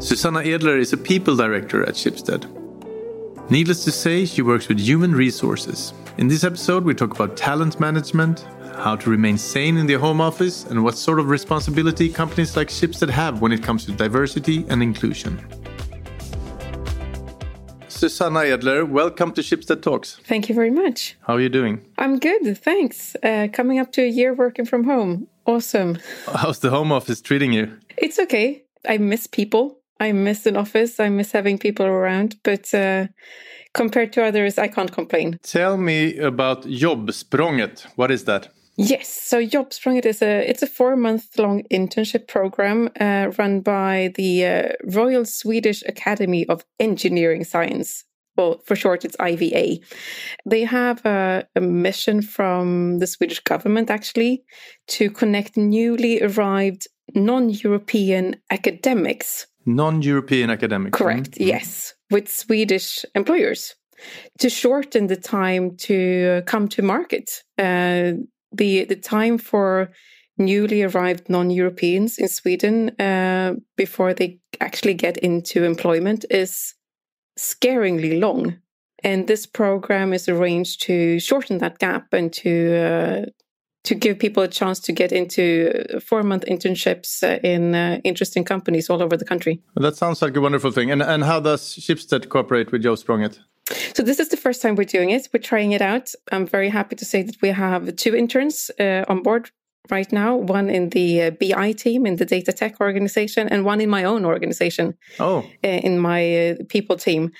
Susanna Edler is a people director at Schibsted. Needless to say, she works with human resources. In this episode, we talk about talent management, how to remain sane in the home office, and what sort of responsibility companies like Schibsted have when it comes to diversity and inclusion. Susanna Edler, welcome to Schibsted Talks. Thank you very much. How are you doing? I'm good, thanks. Uh, coming up to a year working from home. Awesome. How's the home office treating you? It's okay. I miss people. I miss an office. I miss having people around. But uh, compared to others, I can't complain. Tell me about Jobbsprånget. What is that? Yes, so Jobbsprånget is a it's a four month long internship program uh, run by the uh, Royal Swedish Academy of Engineering Science. Well, for short, it's IVA. They have a, a mission from the Swedish government actually to connect newly arrived non European academics. Non European academics. Correct, mm-hmm. yes, with Swedish employers to shorten the time to come to market. Uh, the the time for newly arrived non-Europeans in Sweden uh, before they actually get into employment is scaringly long. And this program is arranged to shorten that gap and to uh, to give people a chance to get into four month internships uh, in uh, interesting companies all over the country. That sounds like a wonderful thing. And and how does Schibsted cooperate with Jobbsprånget? So this is the first time we're doing it. We're trying it out. I'm very happy to say that we have two interns uh, on board right now one in the uh, BI team in the data tech organization, and one in my own organization. Oh. Uh, in my uh, people team.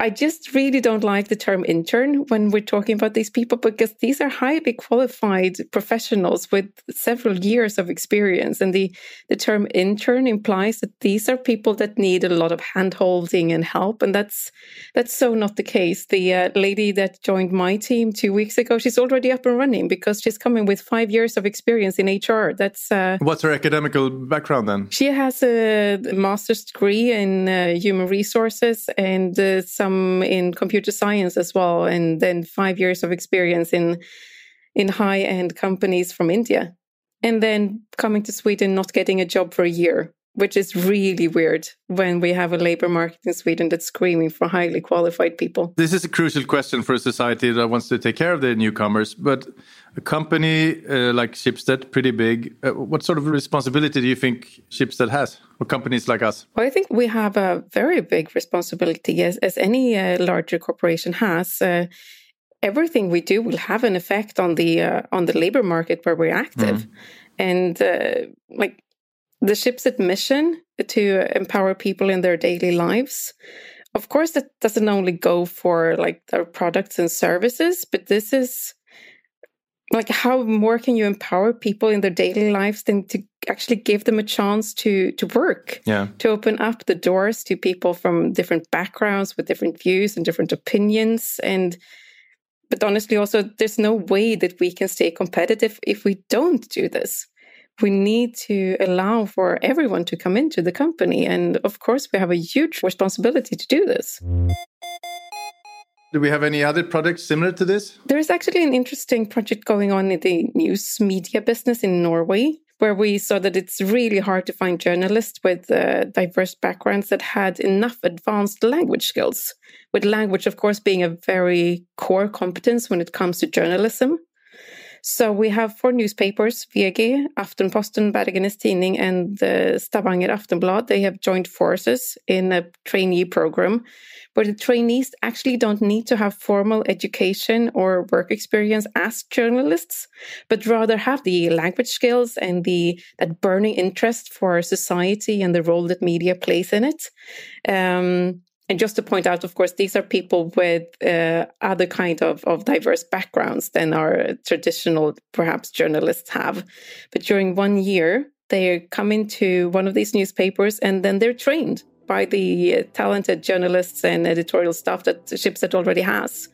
I just really don't like the term intern when we're talking about these people because these are highly qualified professionals with several years of experience. And the, the term intern implies that these are people that need a lot of hand holding and help. And that's that's so not the case. The uh, lady that joined my team two weeks ago, she's already up and running because she's coming with five years of experience in HR. That's uh, what's her academical background then? She has a master's degree in uh, human resources and uh, some some in computer science as well, and then five years of experience in in high end companies from India, and then coming to Sweden, not getting a job for a year, which is really weird when we have a labor market in Sweden that's screaming for highly qualified people. This is a crucial question for a society that wants to take care of their newcomers, but a company uh, like Schibsted, pretty big. Uh, what sort of responsibility do you think Schibsted has, or companies like us? Well, I think we have a very big responsibility, as, as any uh, larger corporation has. Uh, everything we do will have an effect on the uh, on the labor market where we're active, mm. and uh, like the Schibsted mission to empower people in their daily lives. Of course, that doesn't only go for like their products and services, but this is like how more can you empower people in their daily lives than to actually give them a chance to to work? Yeah. To open up the doors to people from different backgrounds with different views and different opinions and but honestly also there's no way that we can stay competitive if we don't do this. We need to allow for everyone to come into the company and of course we have a huge responsibility to do this do we have any other projects similar to this? There's actually an interesting project going on in the news media business in Norway, where we saw that it's really hard to find journalists with uh, diverse backgrounds that had enough advanced language skills, with language, of course, being a very core competence when it comes to journalism. So we have four newspapers, VG, Aftenposten, Bergens Tidende, and Stavanger Aftenblad. They have joined forces in a trainee program where the trainees actually don't need to have formal education or work experience as journalists, but rather have the language skills and the that burning interest for society and the role that media plays in it. Um, and just to point out, of course, these are people with uh, other kind of, of diverse backgrounds than our traditional, perhaps, journalists have. But during one year, they come into one of these newspapers and then they're trained by the uh, talented journalists and editorial staff that Schibsted already has.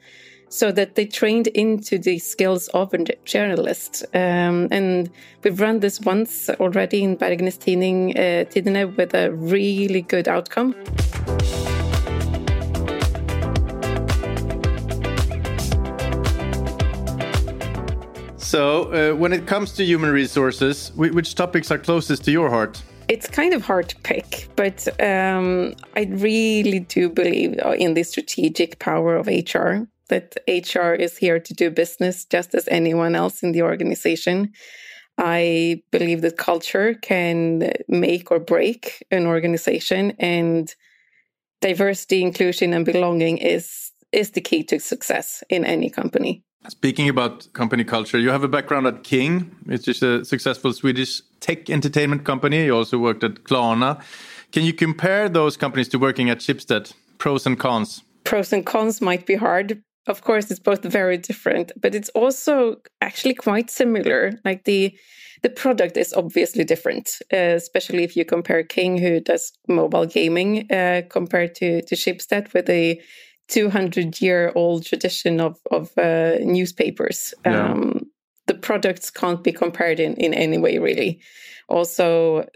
So that they trained into the skills of a journalist. Um, and we've run this once already in Tidning, uh, with a really good outcome. So, uh, when it comes to human resources, which topics are closest to your heart? It's kind of hard to pick, but um, I really do believe in the strategic power of HR, that HR is here to do business just as anyone else in the organization. I believe that culture can make or break an organization, and diversity, inclusion, and belonging is is the key to success in any company. Speaking about company culture, you have a background at King, which is a successful Swedish tech entertainment company. You also worked at Klarna. Can you compare those companies to working at Schibsted? Pros and cons. Pros and cons might be hard. Of course, it's both very different, but it's also actually quite similar. Like the the product is obviously different, uh, especially if you compare King, who does mobile gaming, uh, compared to to Schibsted with a 200 year old tradition of, of uh, newspapers. Yeah. Um, the products can't be compared in, in any way, really. Also,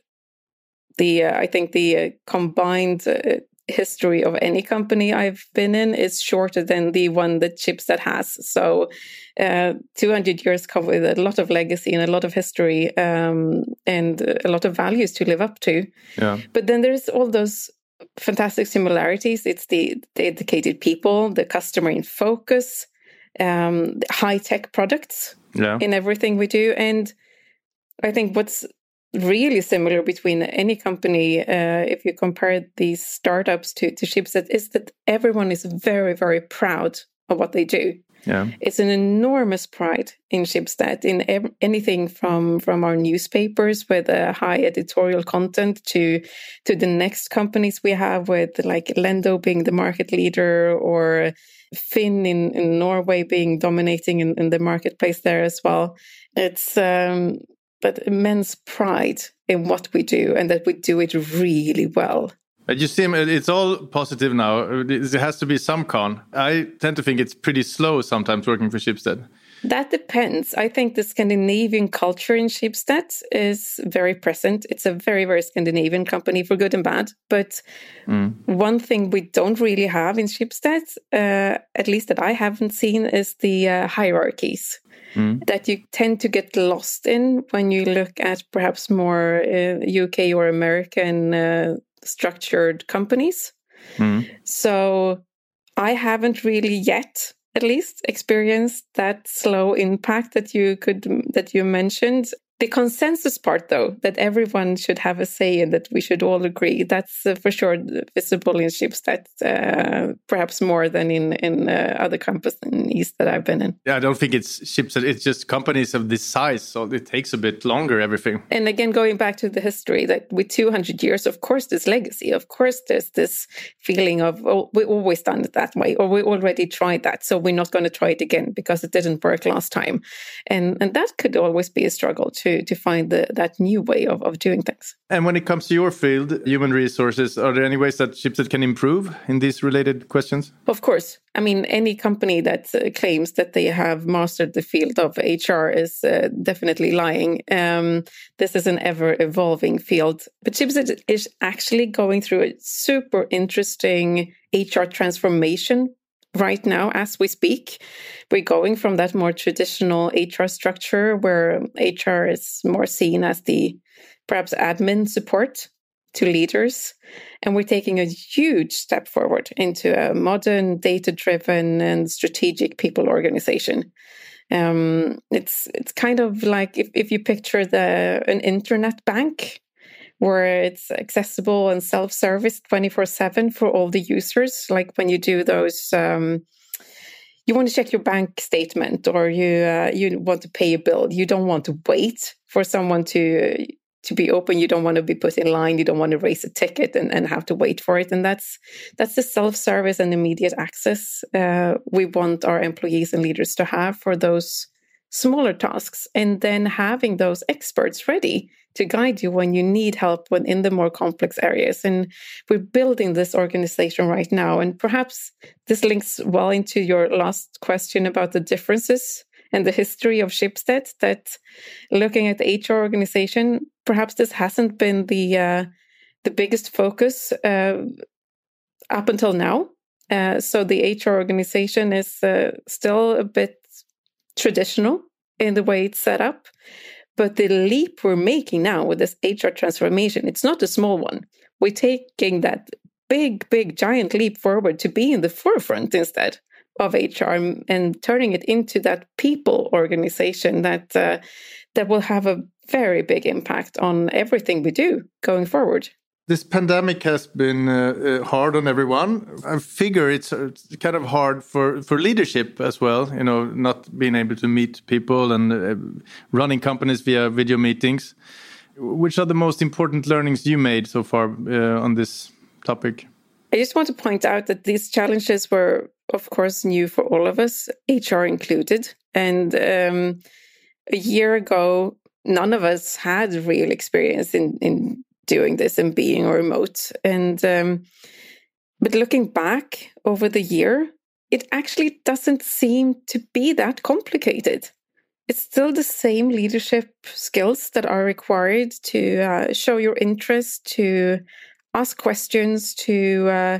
the uh, I think the uh, combined uh, history of any company I've been in is shorter than the one that Schibsted has. So, uh, 200 years come with a lot of legacy and a lot of history um, and a lot of values to live up to. Yeah. But then there's all those fantastic similarities. It's the, the educated people, the customer in focus, um, high tech products yeah. in everything we do. And I think what's really similar between any company, uh, if you compare these startups to, to Schibsted, is that everyone is very, very proud of what they do. Yeah. It's an enormous pride in Schibsted in anything from from our newspapers with a high editorial content to to the next companies we have with like Lendo being the market leader or Finn in, in Norway being dominating in, in the marketplace there as well. It's um but immense pride in what we do and that we do it really well. You seem it's all positive now. There has to be some con. I tend to think it's pretty slow sometimes working for Schibsted. That depends. I think the Scandinavian culture in Schibsted is very present. It's a very, very Scandinavian company for good and bad. But mm. one thing we don't really have in Schibsted, uh, at least that I haven't seen, is the uh, hierarchies. Mm. That you tend to get lost in when you look at perhaps more uh, UK or American uh, structured companies. Mm. So I haven't really yet at least experienced that slow impact that you could that you mentioned the consensus part, though, that everyone should have a say and that we should all agree, that's uh, for sure visible in Schibsted, uh, perhaps more than in in uh, other campuses in East that I've been in. Yeah, I don't think it's Schibsted. It's just companies of this size, so it takes a bit longer. Everything. And again, going back to the history, that with 200 years, of course, there's legacy. Of course, there's this feeling of oh, we always done it that way, or we already tried that, so we're not going to try it again because it didn't work last time, and and that could always be a struggle to to to find the, that new way of, of doing things. And when it comes to your field, human resources, are there any ways that Schibsted can improve in these related questions? Of course. I mean, any company that uh, claims that they have mastered the field of HR is uh, definitely lying. Um, this is an ever evolving field. But Schibsted is actually going through a super interesting HR transformation right now as we speak. We're going from that more traditional HR structure where HR is more seen as the perhaps admin support to leaders. And we're taking a huge step forward into a modern, data driven, and strategic people organization. Um, it's it's kind of like if, if you picture the an internet bank where it's accessible and self-service 24-7 for all the users. Like when you do those um, you want to check your bank statement or you uh, you want to pay a bill. You don't want to wait for someone to to be open. You don't want to be put in line. You don't want to raise a ticket and, and have to wait for it. And that's that's the self-service and immediate access uh, we want our employees and leaders to have for those smaller tasks. And then having those experts ready to guide you when you need help when in the more complex areas. And we're building this organization right now. And perhaps this links well into your last question about the differences and the history of Schibsted that looking at the HR organization, perhaps this hasn't been the uh, the biggest focus uh, up until now. Uh, so the HR organization is uh, still a bit traditional in the way it's set up. But the leap we're making now with this HR transformation, it's not a small one. We're taking that big, big, giant leap forward to be in the forefront instead of HR and turning it into that people organization that uh, that will have a very big impact on everything we do going forward. This pandemic has been uh, uh hard on everyone. I figure it's, uh, it's, kind of hard for, for leadership as well. You know, not being able to meet people and uh, running companies via video meetings. Which are the most important learnings you made so far uh, on this topic? I just want to point out that these challenges were, of course, new for all of us, HR included. And um, a year ago, none of us had real experience in, in doing this and being remote. And um, but looking back over the year, it actually doesn't seem to be that complicated. It's still the same leadership skills that are required to uh, show your interest, to ask questions, to uh,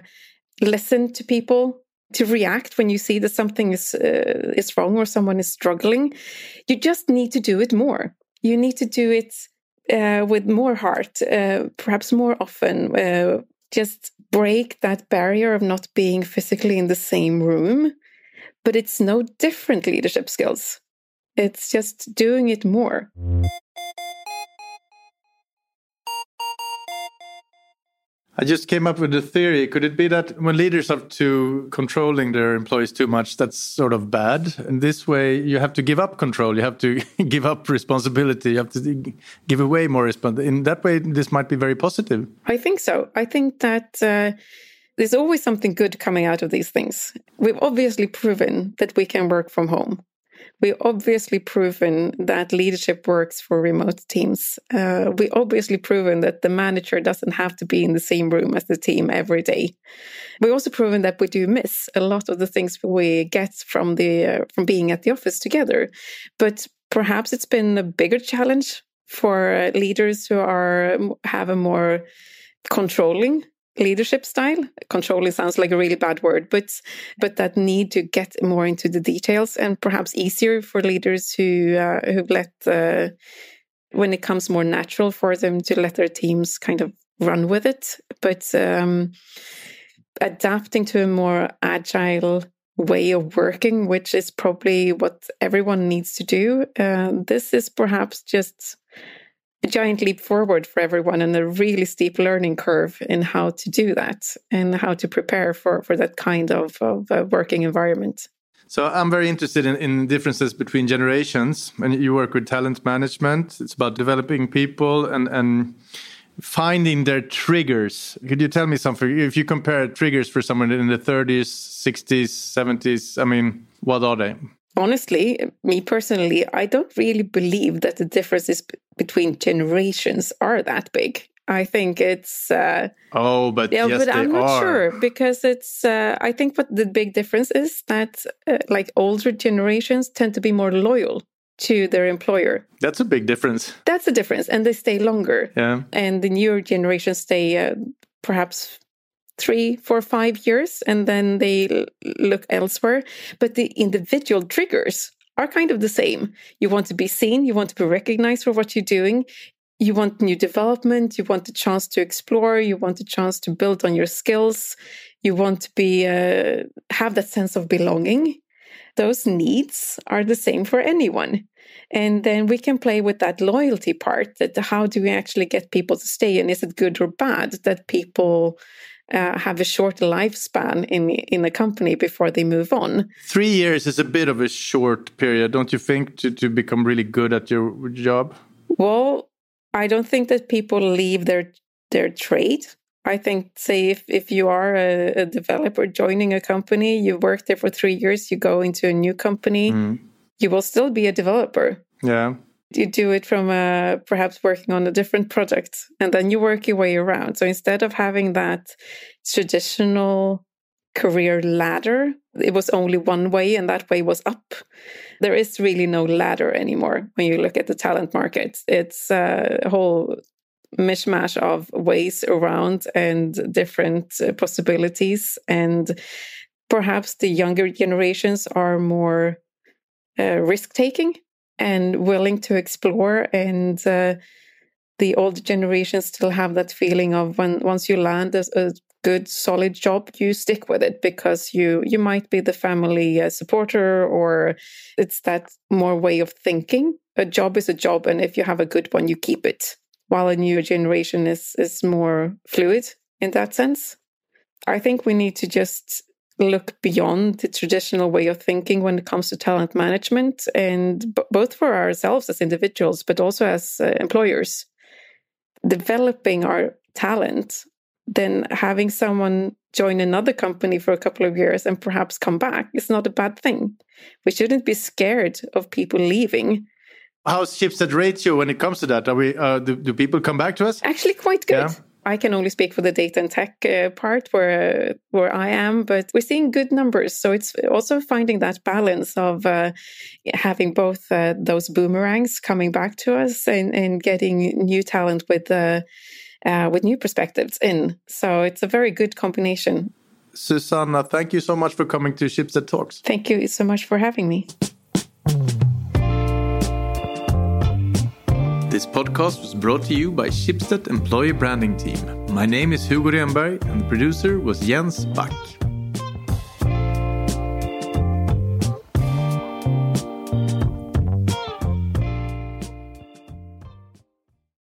listen to people, to react when you see that something is uh, is wrong or someone is struggling. You just need to do it more. You need to do it uh, with more heart, uh, perhaps more often. Uh, just break that barrier of not being physically in the same room. But it's no different leadership skills. It's just doing it more. I just came up with a theory. Could it be that when leaders are too controlling their employees too much, that's sort of bad? And this way, you have to give up control. You have to give up responsibility. You have to give away more responsibility. In that way, this might be very positive. I think so. I think that uh, there's always something good coming out of these things. We've obviously proven that we can work from home we obviously proven that leadership works for remote teams. Uh, we obviously proven that the manager doesn't have to be in the same room as the team every day. We also proven that we do miss a lot of the things we get from the uh, from being at the office together. But perhaps it's been a bigger challenge for leaders who are have a more controlling leadership style. Controlling sounds like a really bad word, but but that need to get more into the details and perhaps easier for leaders who uh, who let uh, when it comes more natural for them to let their teams kind of run with it, but um, adapting to a more agile way of working, which is probably what everyone needs to do. Uh, this is perhaps just a giant leap forward for everyone and a really steep learning curve in how to do that and how to prepare for, for that kind of, of uh, working environment. So I'm very interested in, in differences between generations. And you work with talent management. It's about developing people and, and finding their triggers. Could you tell me something? If you compare triggers for someone in the 30s, 60s, 70s, I mean, what are they? Honestly, me personally, I don't really believe that the differences between generations are that big. I think it's uh, oh, but yeah, yes, but I'm not are. sure because it's. Uh, I think what the big difference is that uh, like older generations tend to be more loyal to their employer. That's a big difference. That's a difference, and they stay longer. Yeah, and the newer generations stay uh, perhaps three, four, five years, and then they look elsewhere. But the individual triggers are kind of the same. You want to be seen, you want to be recognized for what you're doing. You want new development, you want the chance to explore, you want the chance to build on your skills, you want to be uh, have that sense of belonging. Those needs are the same for anyone. And then we can play with that loyalty part that how do we actually get people to stay? And is it good or bad that people uh, have a short lifespan in in a company before they move on. Three years is a bit of a short period, don't you think, to, to become really good at your job? Well, I don't think that people leave their their trade. I think, say, if, if you are a, a developer joining a company, you work there for three years, you go into a new company, mm. you will still be a developer. Yeah you do it from uh, perhaps working on a different project and then you work your way around. So instead of having that traditional career ladder it was only one way and that way was up. There is really no ladder anymore when you look at the talent market. It's uh, a whole mishmash of ways around and different uh, possibilities and perhaps the younger generations are more uh, risk taking and willing to explore. And uh, the older generations still have that feeling of when once you land a, a good solid job you stick with it because you you might be the family uh, supporter or it's that more way of thinking a job is a job and if you have a good one you keep it while a newer generation is is more fluid in that sense i think we need to just look beyond the traditional way of thinking when it comes to talent management and b- both for ourselves as individuals but also as uh, employers developing our talent then having someone join another company for a couple of years and perhaps come back is not a bad thing. We shouldn't be scared of people leaving. How's Schibsted ratio when it comes to that? Are we uh, do, do people come back to us? Actually, quite good. Yeah. I can only speak for the data and tech uh, part where where I am, but we're seeing good numbers. So it's also finding that balance of uh, having both uh, those boomerangs coming back to us and, and getting new talent with uh, uh, with new perspectives in. So it's a very good combination. Susanna, thank you so much for coming to Schibsted Talks. Thank you so much for having me. This podcast was brought to you by Schibsted Employee Branding Team. My name is Hugo Renberg and the producer was Jens Back.